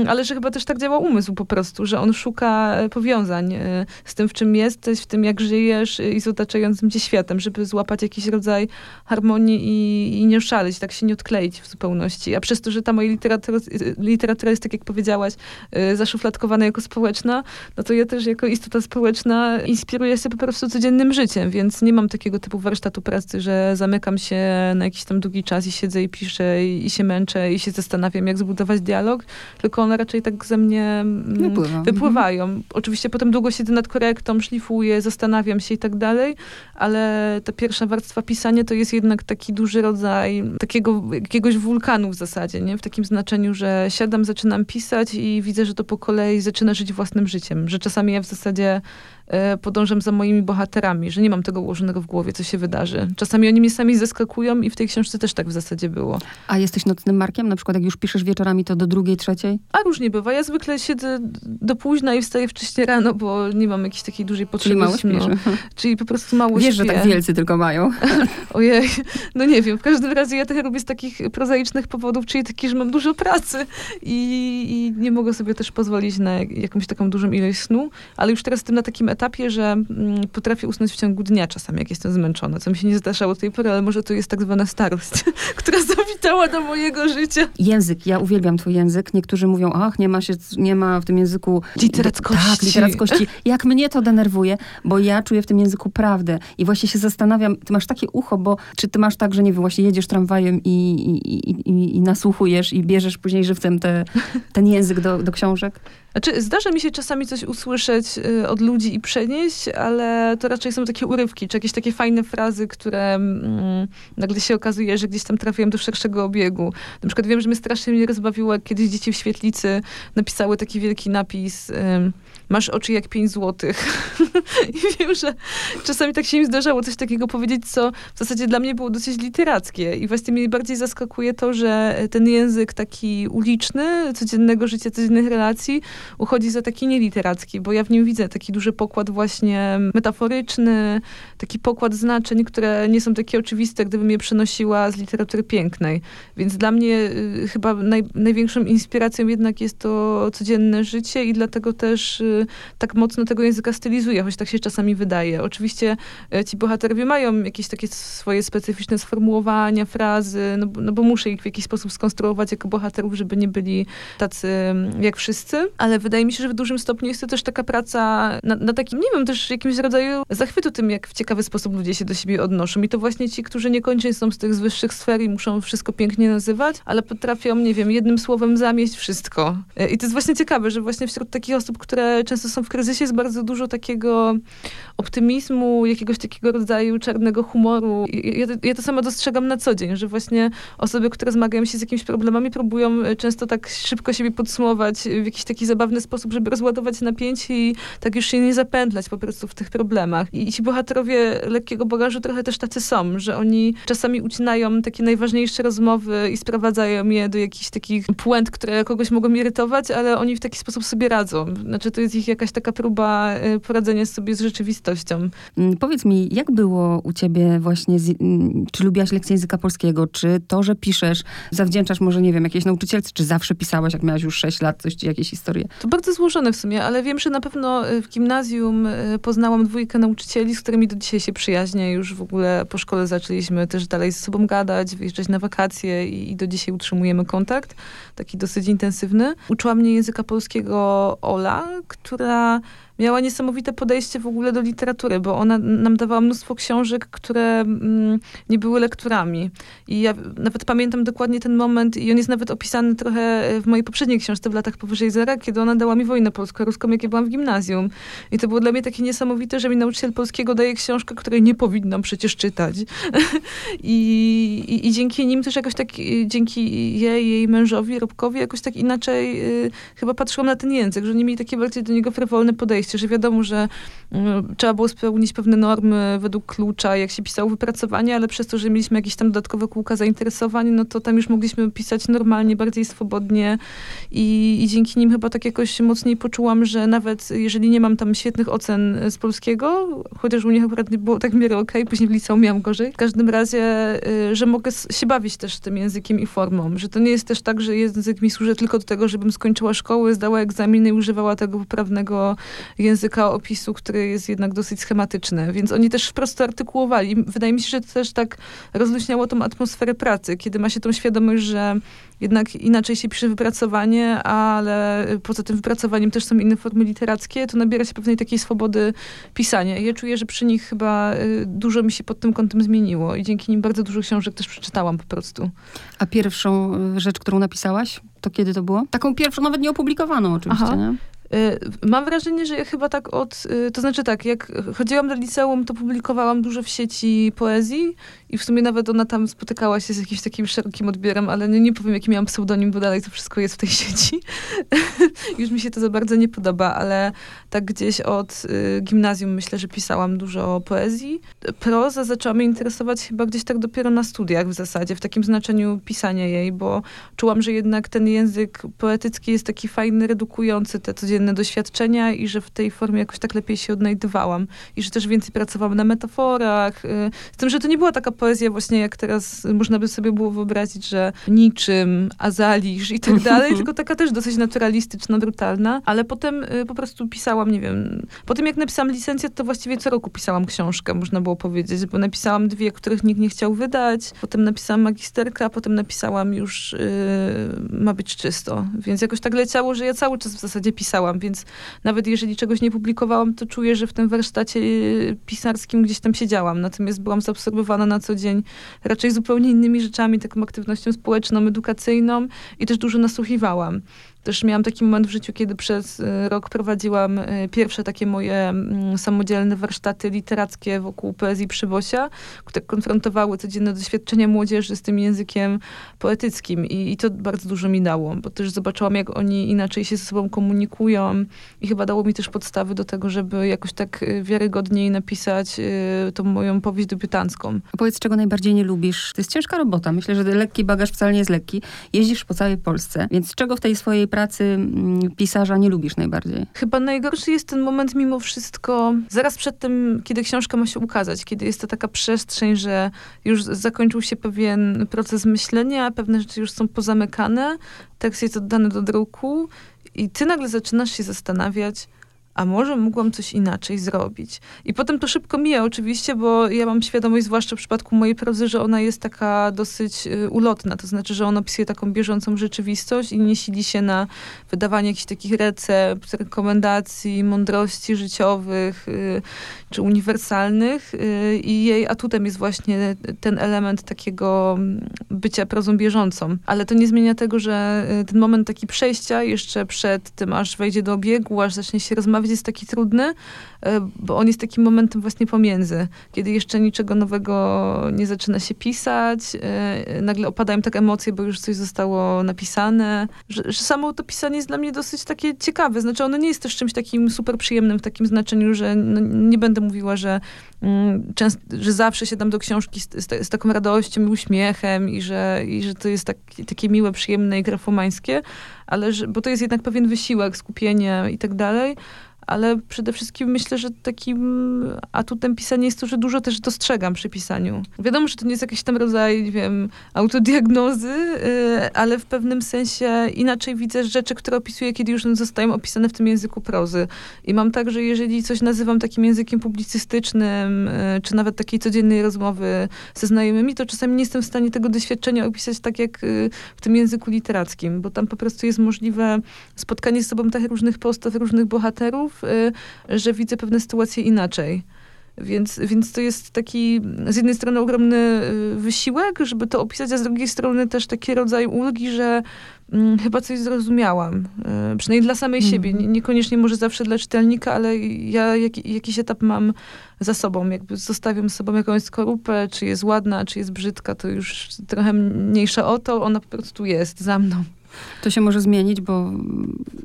ale że chyba też tak działa umysł po prostu, że on szuka e, powiązań e, z tym, w czym jesteś, w tym, jak żyjesz e, i z otaczającym cię światem, żeby złapać jakiś rodzaj harmonii i, i nie szaleć, tak się nie odkleić w zupełności. A przez to, że ta moja literatura, literatura jest, tak jak powiedziałaś, zaszufladkowana jako społeczna, no to ja też jako istota społeczna inspiruję się po prostu codziennym życiem, więc nie mam takiego typu warsztatu pracy, że zamykam się na jakiś tam długi czas i siedzę i piszę i, i się męczę i się zastanawiam, jak zbudować dialog, tylko tylko one raczej tak ze mnie mm, Wypływa. wypływają. Mhm. Oczywiście potem długo siedzę nad korektą, szlifuję, zastanawiam się i tak dalej, ale ta pierwsza warstwa pisania to jest jednak taki duży rodzaj takiego jakiegoś wulkanu w zasadzie, nie? W takim znaczeniu, że siadam, zaczynam pisać i widzę, że to po kolei zaczyna żyć własnym życiem, że czasami ja w zasadzie podążam za moimi bohaterami, że nie mam tego ułożonego w głowie, co się wydarzy. Czasami oni mnie sami zaskakują i w tej książce też tak w zasadzie było. A jesteś nocnym markiem? Na przykład jak już piszesz wieczorami, to do drugiej, trzeciej? A różnie bywa. Ja zwykle siedzę do późna i wstaję wcześniej rano, bo nie mam jakiejś takiej dużej potrzeby. Czyli mało śpisz. Czyli po prostu mało Wiesz, śpię. że tak wielcy tylko mają. Ojej, no nie wiem. W każdym razie ja to robię z takich prozaicznych powodów, czyli taki, że mam dużo pracy i, i nie mogę sobie też pozwolić na jakąś taką dużą ilość snu, ale już teraz jestem na takim etapie, że Mm, potrafię usnąć w ciągu dnia czasami, jak jestem zmęczona, co mi się nie zdarzało do tej pory, ale może to jest tak zwana starość, która zawitała do mojego życia. Język, ja uwielbiam twój język. Niektórzy mówią, ach, nie ma, się, nie ma w tym języku... Literackości. Tak, literackości. Jak mnie to denerwuje, bo ja czuję w tym języku prawdę i właśnie się zastanawiam, ty masz takie ucho, bo czy ty masz tak, że nie wiem, właśnie jedziesz tramwajem i, i, i, i nasłuchujesz i bierzesz później żywcem te, ten język do, do książek? Znaczy, zdarza mi się czasami coś usłyszeć y, od ludzi i przenieść, ale to raczej są takie urywki, czy jakieś takie fajne frazy, które mm, nagle się okazuje, że gdzieś tam trafiłem do szerszego obiegu. Na przykład wiem, że mnie strasznie mnie rozbawiło, jak kiedyś dzieci w świetlicy napisały taki wielki napis... Y, masz oczy jak pięć złotych. I wiem, że czasami tak się mi zdarzało coś takiego powiedzieć, co w zasadzie dla mnie było dosyć literackie. I właśnie mnie bardziej zaskakuje to, że ten język taki uliczny, codziennego życia, codziennych relacji, uchodzi za taki nieliteracki, bo ja w nim widzę taki duży pokład właśnie metaforyczny, taki pokład znaczeń, które nie są takie oczywiste, gdybym je przenosiła z literatury pięknej. Więc dla mnie y, chyba naj, największą inspiracją jednak jest to codzienne życie i dlatego też y, tak mocno tego języka stylizuje, choć tak się czasami wydaje. Oczywiście e, ci bohaterowie mają jakieś takie swoje specyficzne sformułowania, frazy, no, no bo muszę ich w jakiś sposób skonstruować jako bohaterów, żeby nie byli tacy mm, jak wszyscy, ale wydaje mi się, że w dużym stopniu jest to też taka praca na, na takim, nie wiem, też jakimś rodzaju zachwytu tym, jak w ciekawy sposób ludzie się do siebie odnoszą. I to właśnie ci, którzy niekoniecznie są z tych wyższych sfer i muszą wszystko pięknie nazywać, ale potrafią, nie wiem, jednym słowem zamieść wszystko. E, I to jest właśnie ciekawe, że właśnie wśród takich osób, które często są w kryzysie, jest bardzo dużo takiego optymizmu, jakiegoś takiego rodzaju czarnego humoru. Ja, ja to sama dostrzegam na co dzień, że właśnie osoby, które zmagają się z jakimiś problemami, próbują e, często tak szybko siebie podsumować w jakiś taki zabawny sposób, żeby rozładować napięcie i tak już się nie zapętlać po prostu w tych problemach. I ci bohaterowie lekkiego bagażu trochę też tacy są, że oni czasami ucinają takie najważniejsze rozmowy i sprowadzają je do jakichś takich puent, które kogoś mogą irytować, ale oni w taki sposób sobie radzą. Znaczy to jest ich jakaś taka próba e, poradzenia sobie z rzeczywistością. Mm, powiedz mi, jak było u ciebie właśnie, z, mm, czy lubiłaś lekcję języka polskiego, czy to, że piszesz, zawdzięczasz może, nie wiem, jakiejś nauczycielce, czy zawsze pisałaś, jak miałaś już 6 lat, coś, jakieś historie? To bardzo złożone w sumie, ale wiem, że na pewno e, w gimnazjum e, poznałam dwójkę nauczycieli, z którymi do dzisiaj się przyjaźnię. Już w ogóle po szkole zaczęliśmy też dalej ze sobą gadać, wyjeżdżać na wakacje i, i do dzisiaj utrzymujemy kontakt, taki dosyć intensywny. Uczyła mnie języka polskiego Ola, która miała niesamowite podejście w ogóle do literatury, bo ona nam dawała mnóstwo książek, które mm, nie były lekturami. I ja nawet pamiętam dokładnie ten moment i on jest nawet opisany trochę w mojej poprzedniej książce w latach powyżej zera, kiedy ona dała mi wojnę polsko-ruską, jak ja byłam w gimnazjum. I to było dla mnie takie niesamowite, że mi nauczyciel polskiego daje książkę, której nie powinnam przecież czytać. I, i, I, dzięki nim też jakoś tak, dzięki jej, jej mężowi, Robkowi, jakoś tak inaczej y, chyba patrzyłam na ten język, że oni mieli takie bardziej do niego frywolne podejście podejście, że wiadomo, że y, trzeba było spełnić pewne normy według klucza, jak się pisało wypracowanie, ale przez to, że mieliśmy jakieś tam dodatkowe kółka zainteresowań, no to tam już mogliśmy pisać normalnie, bardziej swobodnie i, i dzięki nim chyba tak jakoś mocniej poczułam, że nawet jeżeli nie mam tam świetnych ocen z polskiego, chociaż u nich akurat nie było tak w miarę okej, okay, później w liceum miałam gorzej, w każdym razie, y, że mogę się bawić też tym językiem i formą, że to nie jest też tak, że język mi służy tylko do tego, żebym skończyła szkołę, zdała egzaminy i używała tego poprawnego języka opisu, który jest jednak dosyć schematyczny, więc oni też wprost artykułowali. Wydaje mi się, że to też tak rozluźniało tą atmosferę pracy, kiedy ma się tą świadomość, że jednak inaczej się pisze wypracowanie, ale poza tym wypracowaniem też są inne formy literackie, to nabiera się pewnej takiej swobody pisania. Ja czuję, że przy nich chyba y, dużo mi się pod tym kątem zmieniło i dzięki nim bardzo dużo książek też przeczytałam po prostu. A pierwszą y, rzecz, którą napisałaś, to kiedy to było? Taką pierwszą, nawet nieopublikowaną oczywiście, Aha. nie? Y, mam wrażenie, że ja chyba tak od, y, to znaczy tak, jak chodziłam do liceum, to publikowałam dużo w sieci poezji i w sumie nawet ona tam spotykała się z jakimś takim szerokim odbiorem, ale nie, nie powiem, jaki miałam pseudonim, bo dalej to wszystko jest w tej sieci. Już mi się to za bardzo nie podoba, ale tak gdzieś od y, gimnazjum myślę, że pisałam dużo poezji. Proza zaczęła mnie interesować chyba gdzieś tak dopiero na studiach w zasadzie, w takim znaczeniu pisania jej, bo czułam, że jednak ten język poetycki jest taki fajny, redukujący te codzienne doświadczenia i że w tej formie jakoś tak lepiej się odnajdywałam. I że też więcej pracowałam na metaforach. Y, z tym, że to nie była taka poezja właśnie jak teraz można by sobie było wyobrazić, że niczym, azalisz i tak dalej, tylko taka też dosyć naturalistyczna, brutalna, ale potem y, po prostu pisałam, nie wiem, po tym jak napisałam licencjat, to właściwie co roku pisałam książkę, można było powiedzieć, bo napisałam dwie, których nikt nie chciał wydać, potem napisałam magisterkę, a potem napisałam już y, ma być czysto, więc jakoś tak leciało, że ja cały czas w zasadzie pisałam, więc nawet jeżeli czegoś nie publikowałam, to czuję, że w tym warsztacie y, pisarskim gdzieś tam siedziałam, natomiast byłam zaobserwowana na co dzień raczej zupełnie innymi rzeczami, taką aktywnością społeczną, edukacyjną i też dużo nasłuchiwałam. Też miałam taki moment w życiu, kiedy przez y, rok prowadziłam y, pierwsze takie moje mm, samodzielne warsztaty literackie wokół poezji Przybosia, które konfrontowały codzienne doświadczenia młodzieży z tym językiem poetyckim I, i to bardzo dużo mi dało, bo też zobaczyłam, jak oni inaczej się ze sobą komunikują i chyba dało mi też podstawy do tego, żeby jakoś tak y, wiarygodniej napisać tą moją powieść debiutancką. A powiedz, czego najbardziej nie lubisz? To jest ciężka robota. Myślę, że lekki bagaż wcale nie jest lekki. Jeździsz po całej Polsce, więc czego w tej swojej pracy mm, pisarza nie lubisz najbardziej? Chyba najgorszy jest ten moment mimo wszystko, zaraz przed tym, kiedy książka ma się ukazać, kiedy jest to taka przestrzeń, że już zakończył się pewien proces myślenia, pewne rzeczy już są pozamykane, tekst jest oddany do druku i ty nagle zaczynasz się zastanawiać, a może mogłam coś inaczej zrobić. I potem to szybko mija oczywiście, bo ja mam świadomość, zwłaszcza w przypadku mojej prozy, że ona jest taka dosyć y, ulotna, to znaczy, że ona opisuje taką bieżącą rzeczywistość i nie sili się na wydawanie jakichś takich recept, rekomendacji, mądrości życiowych y, czy uniwersalnych y, i jej atutem jest właśnie ten element takiego mm, bycia prozą bieżącą. Ale to nie zmienia tego, że ten moment taki przejścia jeszcze przed tym, aż wejdzie do obiegu, aż zacznie się rozmawiać nawet jest taki trudny, e, bo on jest takim momentem właśnie pomiędzy, kiedy jeszcze niczego nowego nie zaczyna się pisać, e, nagle opadają tak emocje, bo już coś zostało napisane, że, że samo to pisanie jest dla mnie dosyć takie ciekawe, znaczy ono nie jest też czymś takim super przyjemnym w takim znaczeniu, że no, nie będę mówiła, że, mm, częst, że zawsze siadam do książki z, z, z, taką radością i uśmiechem i że, i że to jest tak, takie miłe, przyjemne i grafomańskie, ale że, bo to jest jednak pewien wysiłek, skupienie i tak dalej, ale przede wszystkim myślę, że takim atutem pisania jest to, że dużo też dostrzegam przy pisaniu. Wiadomo, że to nie jest jakiś tam rodzaj, nie wiem, autodiagnozy, yy, ale w pewnym sensie inaczej widzę rzeczy, które opisuję, kiedy już zostają opisane w tym języku prozy. I mam tak, że jeżeli coś nazywam takim językiem publicystycznym, yy, czy nawet takiej codziennej rozmowy ze znajomymi, to czasami nie jestem w stanie tego doświadczenia opisać tak jak yy, w tym języku literackim, bo tam po prostu jest możliwe spotkanie z sobą tak różnych postaw, różnych bohaterów, Y, że widzę pewne sytuacje inaczej. Więc, więc to jest taki z jednej strony ogromny y, wysiłek, żeby to opisać, a z drugiej strony też taki rodzaj ulgi, że hmm, chyba coś zrozumiałam. Y, przynajmniej dla samej mm. siebie. Nie, niekoniecznie może zawsze dla czytelnika, ale ja jak, jakiś etap mam za sobą. Jakby zostawiam sobą jakąś skorupę, czy jest ładna, czy jest brzydka, to już trochę mniejsza o to. Ona po prostu jest za mną. To się może zmienić, bo,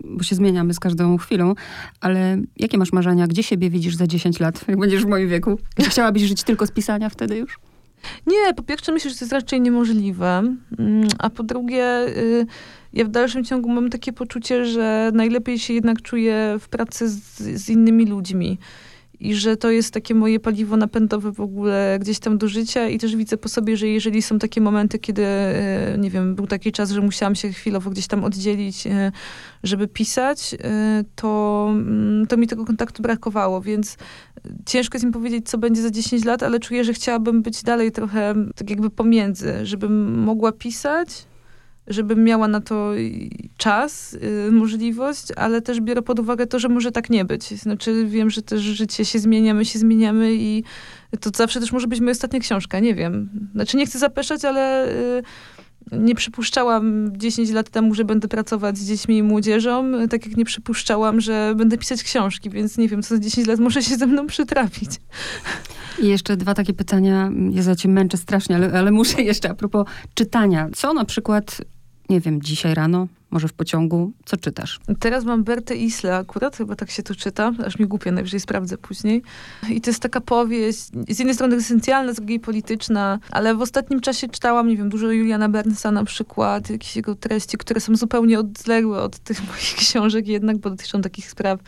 bo się zmieniamy z każdą chwilą, ale jakie masz marzenia? Gdzie siebie widzisz za 10 lat, jak będziesz w moim wieku? Gdzie chciałabyś żyć tylko z pisania wtedy już? Nie, po pierwsze myślę, że to jest raczej niemożliwe, mm, a po drugie y, ja w dalszym ciągu mam takie poczucie, że najlepiej się jednak czuję w pracy z, z innymi ludźmi i że to jest takie moje paliwo napędowe w ogóle gdzieś tam do życia i też widzę po sobie, że jeżeli są takie momenty, kiedy, e, nie wiem, był taki czas, że musiałam się chwilowo gdzieś tam oddzielić, e, żeby pisać, e, to, mm, to mi tego kontaktu brakowało, więc ciężko jest mi powiedzieć, co będzie za 10 lat, ale czuję, że chciałabym być dalej trochę tak jakby pomiędzy, żebym mogła pisać, żebym miała na to czas, y, możliwość, ale też biorę pod uwagę to, że może tak nie być. Znaczy wiem, że też życie się zmienia, my się zmieniamy i to zawsze też może być moja ostatnia książka, nie wiem. Znaczy nie chcę zapeszać, ale y, nie przypuszczałam 10 lat temu, że będę pracować z dziećmi i młodzieżą, tak jak nie przypuszczałam, że będę pisać książki, więc nie wiem, co za 10 lat może się ze mną przytrafić. I jeszcze dwa takie pytania. Ja za cię męczę strasznie, ale, ale muszę jeszcze a propos czytania. Co na przykład nie wiem, dzisiaj rano może w pociągu. Co czytasz? Teraz mam Bertę Isle akurat, chyba tak się to czyta, aż mi głupio, najwyżej sprawdzę później. I to jest taka powieść, z jednej strony esencjalna, z drugiej polityczna, ale w ostatnim czasie czytałam, nie wiem, dużo Juliana Bernsa na przykład, jakieś jego treści, które są zupełnie odległe od tych moich książek jednak, bo dotyczą takich spraw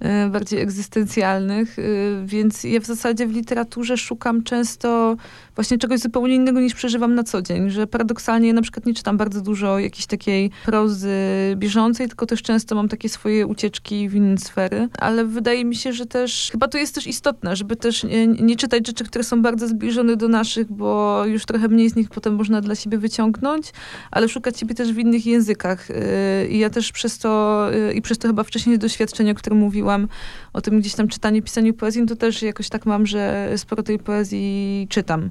e, bardziej egzystencjalnych, e, więc ja w zasadzie w literaturze szukam często właśnie czegoś zupełnie innego niż przeżywam na co dzień, że paradoksalnie na przykład nie czytam bardzo dużo jakiejś takiej prozy bieżącej, tylko też często mam takie swoje ucieczki w inne sfery. Ale wydaje mi się, że też chyba to jest też istotne, żeby też nie, nie czytać rzeczy, które są bardzo zbliżone do naszych, bo już trochę mniej z nich potem można dla siebie wyciągnąć, ale szukać siebie też w innych językach. Y, I ja też przez to, y, i przez to chyba wcześniej doświadczenie, o którym mówiłam, o tym gdzieś tam czytaniu, pisaniu poezji, no to też jakoś tak mam, że sporo tej poezji czytam.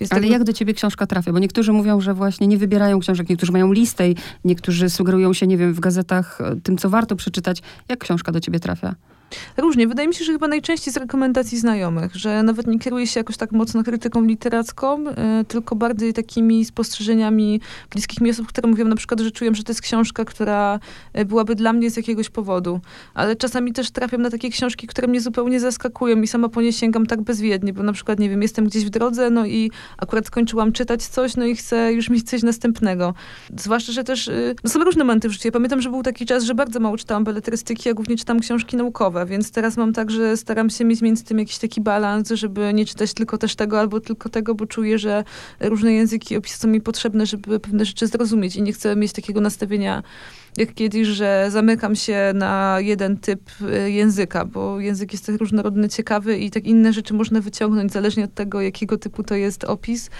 Więc Ale jak do ciebie książka trafia? Bo niektórzy mówią, że właśnie nie wybierają książek, niektórzy mają listę, niektórzy sugerują się, nie wiem, w gazetach e, tym, co warto przeczytać. Jak książka do ciebie trafia? Różnie. Wydaje mi się, że chyba najczęściej z rekomendacji znajomych, że nawet nie kieruje się jakoś tak mocno krytyką literacką, y, tylko bardziej takimi spostrzeżeniami bliskich mi osób, które mówią na przykład, że czują, że to jest książka, która y, byłaby dla mnie z jakiegoś powodu. Ale czasami też trafiam na takie książki, które mnie zupełnie zaskakują i sama po nie sięgam tak bezwiednie, bo na przykład, nie wiem, jestem gdzieś w drodze, no i akurat skończyłam czytać coś, no i chcę już mieć coś następnego. Zwłaszcza, że też y, no są różne momenty w życiu. Ja pamiętam, że był taki czas, że bardzo mało czytałam beletrystyki, a głównie czytam książki naukowe więc teraz mam tak, że staram się mieć między tym jakiś taki balans, żeby nie czytać tylko też tego albo tylko tego, bo czuję, że różne języki opisy są mi potrzebne, żeby pewne rzeczy zrozumieć i nie chcę mieć takiego nastawienia jak kiedyś, że zamykam się na jeden typ y, języka, bo język jest tak różnorodny, ciekawy i tak inne rzeczy można wyciągnąć zależnie od tego, jakiego typu to jest opis.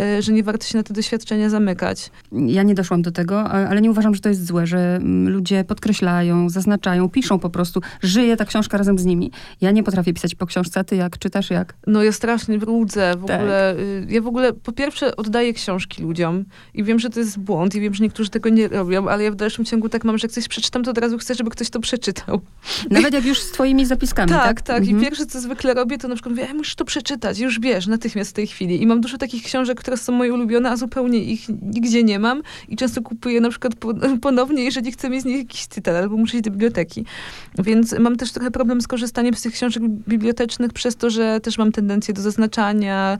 E, że nie warto się na te doświadczenia zamykać. Ja nie doszłam do tego, ale nie uważam, że to jest złe, że mm, ludzie podkreślają, zaznaczają, piszą po prostu. Żyje ta książka razem z nimi. Ja nie potrafię pisać po książce, ty jak czytasz, jak? No ja strasznie brudzę w tak. ogóle. Y, ja w ogóle po pierwsze oddaję książki ludziom i wiem, że to jest błąd i wiem, że niektórzy tego nie robią, ale ja w dalszym ciągu tak mam, że jak coś przeczytam, to od razu chcę, żeby ktoś to przeczytał. Nawet jak już z twoimi zapiskami, tak? Tak, tak. Mhm. I pierwsze, co zwykle robię, to na przykład mówię, ja musisz to przeczytać, już wiesz, natychmiast w tej chwili. I mam dużo takich książek, które są moje ulubione, a zupełnie ich nigdzie nie mam i często kupuję na przykład ponownie, jeżeli chcę mieć z nich jakiś cytat, albo muszę iść do biblioteki. Więc mam też trochę problem z korzystaniem z tych książek bibliotecznych przez to, że też mam tendencję do zaznaczania,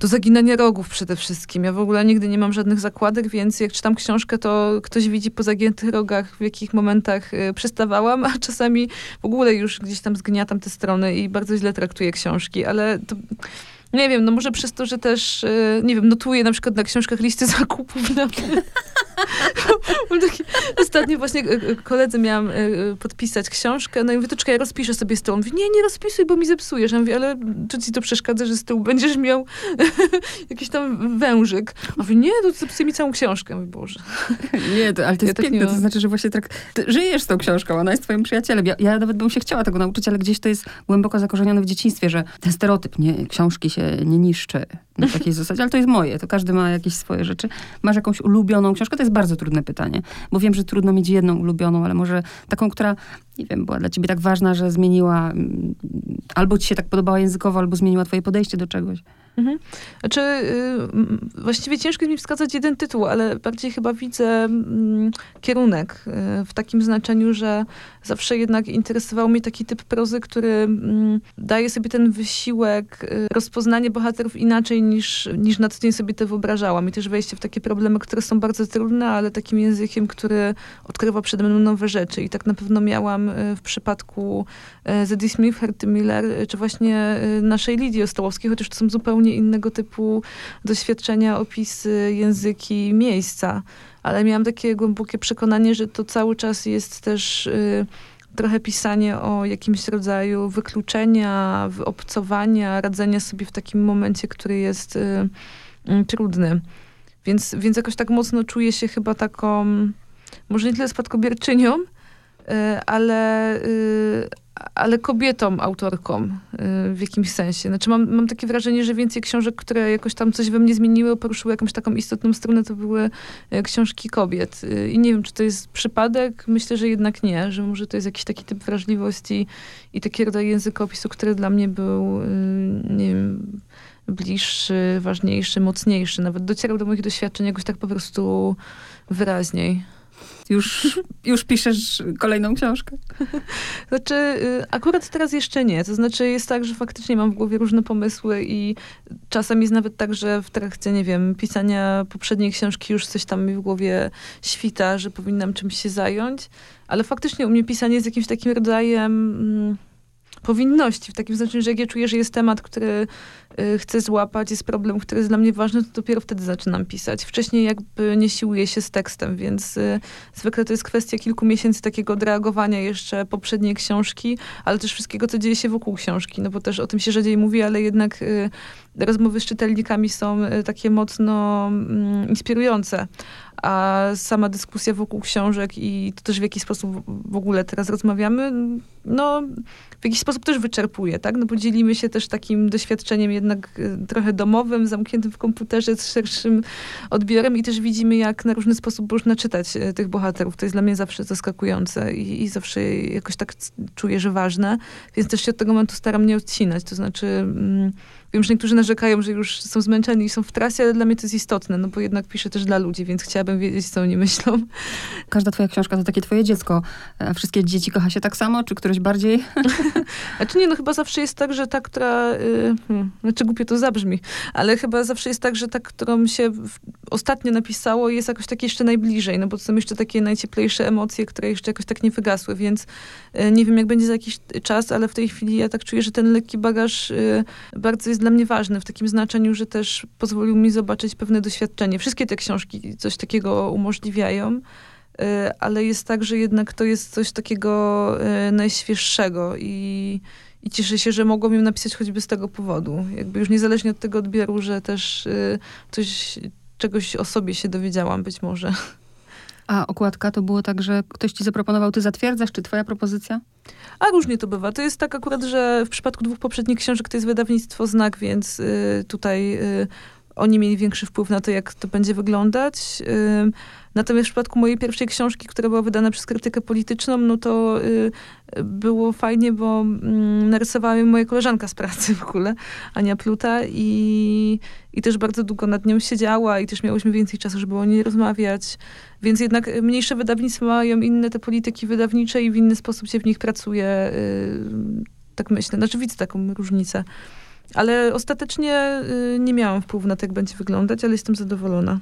do zaginania rogów przede wszystkim. Ja w ogóle nigdy nie mam żadnych zakładek, więc jak czytam książkę, to ktoś widzi po zagiętych rogach, w jakich momentach y, przestawałam, a czasami w ogóle już gdzieś tam zgniatam te strony i bardzo źle traktuję książki, ale to nie wiem, no może przez to, że też, e, nie wiem, notuję na przykład na książkach listy zakupów. Na... taki, ostatnio właśnie e, e, koledze miałam podpisać książkę, no i mówię, to czekaj, ja rozpiszę sobie z tyłu. Mówi, nie, nie rozpisuj, bo mi zepsujesz. Ja mówię, ale czy ci to przeszkadza, że z tyłu będziesz miał jakiś tam wężyk? A mówię, nie, to zepsuj mi całą książkę. Mówię, Boże. Nie, to, ale to jest ja tak piękne, to znaczy, że właśnie tak, żyjesz tą książką, ona jest twoim przyjacielem. Ja, ja nawet bym się chciała tego nauczyć, ale gdzieś to jest głęboko zakorzenione w dzieciństwie, że ten stereotyp, nie, książki się nie niszczy na takiej zasadzie, ale to jest moje, to każdy ma jakieś swoje rzeczy. Masz jakąś ulubioną książkę? To jest bardzo trudne pytanie, bo wiem, że trudno mieć jedną ulubioną, ale może taką, która, nie wiem, była dla ciebie tak ważna, że zmieniła, mm, albo ci się tak podobała językowo, albo zmieniła twoje podejście do czegoś. Mhm. Znaczy, y, właściwie ciężko mi wskazać jeden tytuł, ale bardziej chyba widzę mm, kierunek y, w takim znaczeniu, że zawsze jednak interesował mnie taki typ prozy, który mm, daje sobie ten wysiłek, y, rozpoznanie bohaterów inaczej niż, niż na co dzień sobie to wyobrażałam. I też wejście w takie problemy, które są bardzo trudne, ale takim językiem, który odkrywa przede mną nowe rzeczy. I tak na pewno miałam w przypadku Zadie Smith, Herty Miller, czy właśnie naszej Lidii Ostołowskiej, chociaż to są zupełnie zupełnie innego typu doświadczenia, opisy, języki, miejsca. Ale miałam takie głębokie przekonanie, że to cały czas jest też y, trochę pisanie o jakimś rodzaju wykluczenia, obcowania, radzenia sobie w takim momencie, który jest y, y, trudny. Więc, więc jakoś tak mocno czuję się chyba taką, może nie tyle spadkobierczynią, y, ale, y, ale kobietą autorką y, w jakimś sensie. Znaczy mam, mam takie wrażenie, że więcej książek, które jakoś tam coś we mnie zmieniły, poruszyły jakąś taką istotną stronę, to były e, książki kobiet. Y, I nie wiem, czy to jest przypadek. Myślę, że jednak nie, że może to jest jakiś taki typ wrażliwości i taki rodzaj językopisu, który dla mnie był, y, nie wiem, bliższy, ważniejszy, mocniejszy. Nawet docierał do moich doświadczeń jakoś tak po prostu wyraźniej. Już, już piszesz kolejną książkę? Znaczy, y, akurat teraz jeszcze nie. To znaczy, jest tak, że faktycznie mam w głowie różne pomysły i czasem jest nawet tak, że w trakcie, nie wiem, pisania poprzedniej książki już coś tam mi w głowie świta, że powinnam czymś się zająć. Ale faktycznie u mnie pisanie jest jakimś takim rodzajem... Mm, powinności, w takim znaczeniu, że jak ja czuję, że jest temat, który chcę złapać, jest problem, który jest dla mnie ważny, to dopiero wtedy zaczynam pisać. Wcześniej jakby nie siłuję się z tekstem, więc y, zwykle to jest kwestia kilku miesięcy takiego odreagowania jeszcze poprzedniej książki, ale też wszystkiego, co dzieje się wokół książki, no bo też o tym się rzadziej mówi, ale jednak y, rozmowy z czytelnikami są takie mocno mm, inspirujące a sama dyskusja wokół książek i to też w jaki sposób w ogóle teraz rozmawiamy, no w jakiś sposób też wyczerpuje, tak? No bo dzielimy się też takim doświadczeniem jednak y, trochę domowym, zamkniętym w komputerze z szerszym odbiorem i też widzimy, jak na różny sposób można czytać y, tych bohaterów. To jest dla mnie zawsze zaskakujące i, i zawsze jakoś tak czuję, że ważne, więc też się od tego momentu staram nie odcinać. To znaczy... Mm, wiem, że niektórzy narzekają, że już są zmęczeni i są w trasie, ale dla mnie to jest istotne, no bo jednak piszę też dla ludzi, więc chciałabym wiedzieć, co oni myślą. Każda twoja książka to takie twoje dziecko. A wszystkie dzieci kocha się tak samo, czy któreś bardziej? Znaczy nie, no chyba zawsze jest tak, że ta, która, yy, hmm, znaczy głupio to zabrzmi, ale chyba zawsze jest tak, że ta, którą się ostatnio napisało jest jakoś tak jeszcze najbliżej, no bo to są jeszcze takie najcieplejsze emocje, które jeszcze jakoś tak nie wygasły, więc yy, nie wiem, jak będzie za jakiś czas, ale w tej chwili ja tak czuję, że ten lekki bagaż yy, bardzo jest dla mnie ważny, w takim znaczeniu, że też pozwolił mi zobaczyć pewne doświadczenie. Wszystkie te książki coś takiego umożliwiają, y, ale jest tak, że jednak to jest coś takiego y, najświeższego i, i cieszę się, że mogłam ją napisać choćby z tego powodu. Jakby już niezależnie od tego odbioru, że też y, coś, czegoś o sobie się dowiedziałam być może. A okładka to było tak, że ktoś ci zaproponował, ty zatwierdzasz, czy twoja propozycja? A różnie to bywa. To jest tak akurat, że w przypadku dwóch poprzednich książek to jest wydawnictwo Znak, więc y, tutaj y, oni mieli większy wpływ na to, jak to będzie wyglądać. Y, natomiast w przypadku mojej pierwszej książki, która była wydana przez krytykę polityczną, no to y, było fajnie, bo mm, narysowała mnie moja koleżanka z pracy w ogóle, Ania Pluta i, i też bardzo długo nad nią siedziała i też miałyśmy więcej czasu, żeby o niej rozmawiać. Więc jednak mniejsze wydawnictwa mają inne te polityki wydawnicze i w inny sposób się w nich pracuje. Y, tak myślę. Znaczy widzę taką różnicę. Ale ostatecznie y, nie miałam wpływu na to, jak będzie wyglądać, ale jestem zadowolona.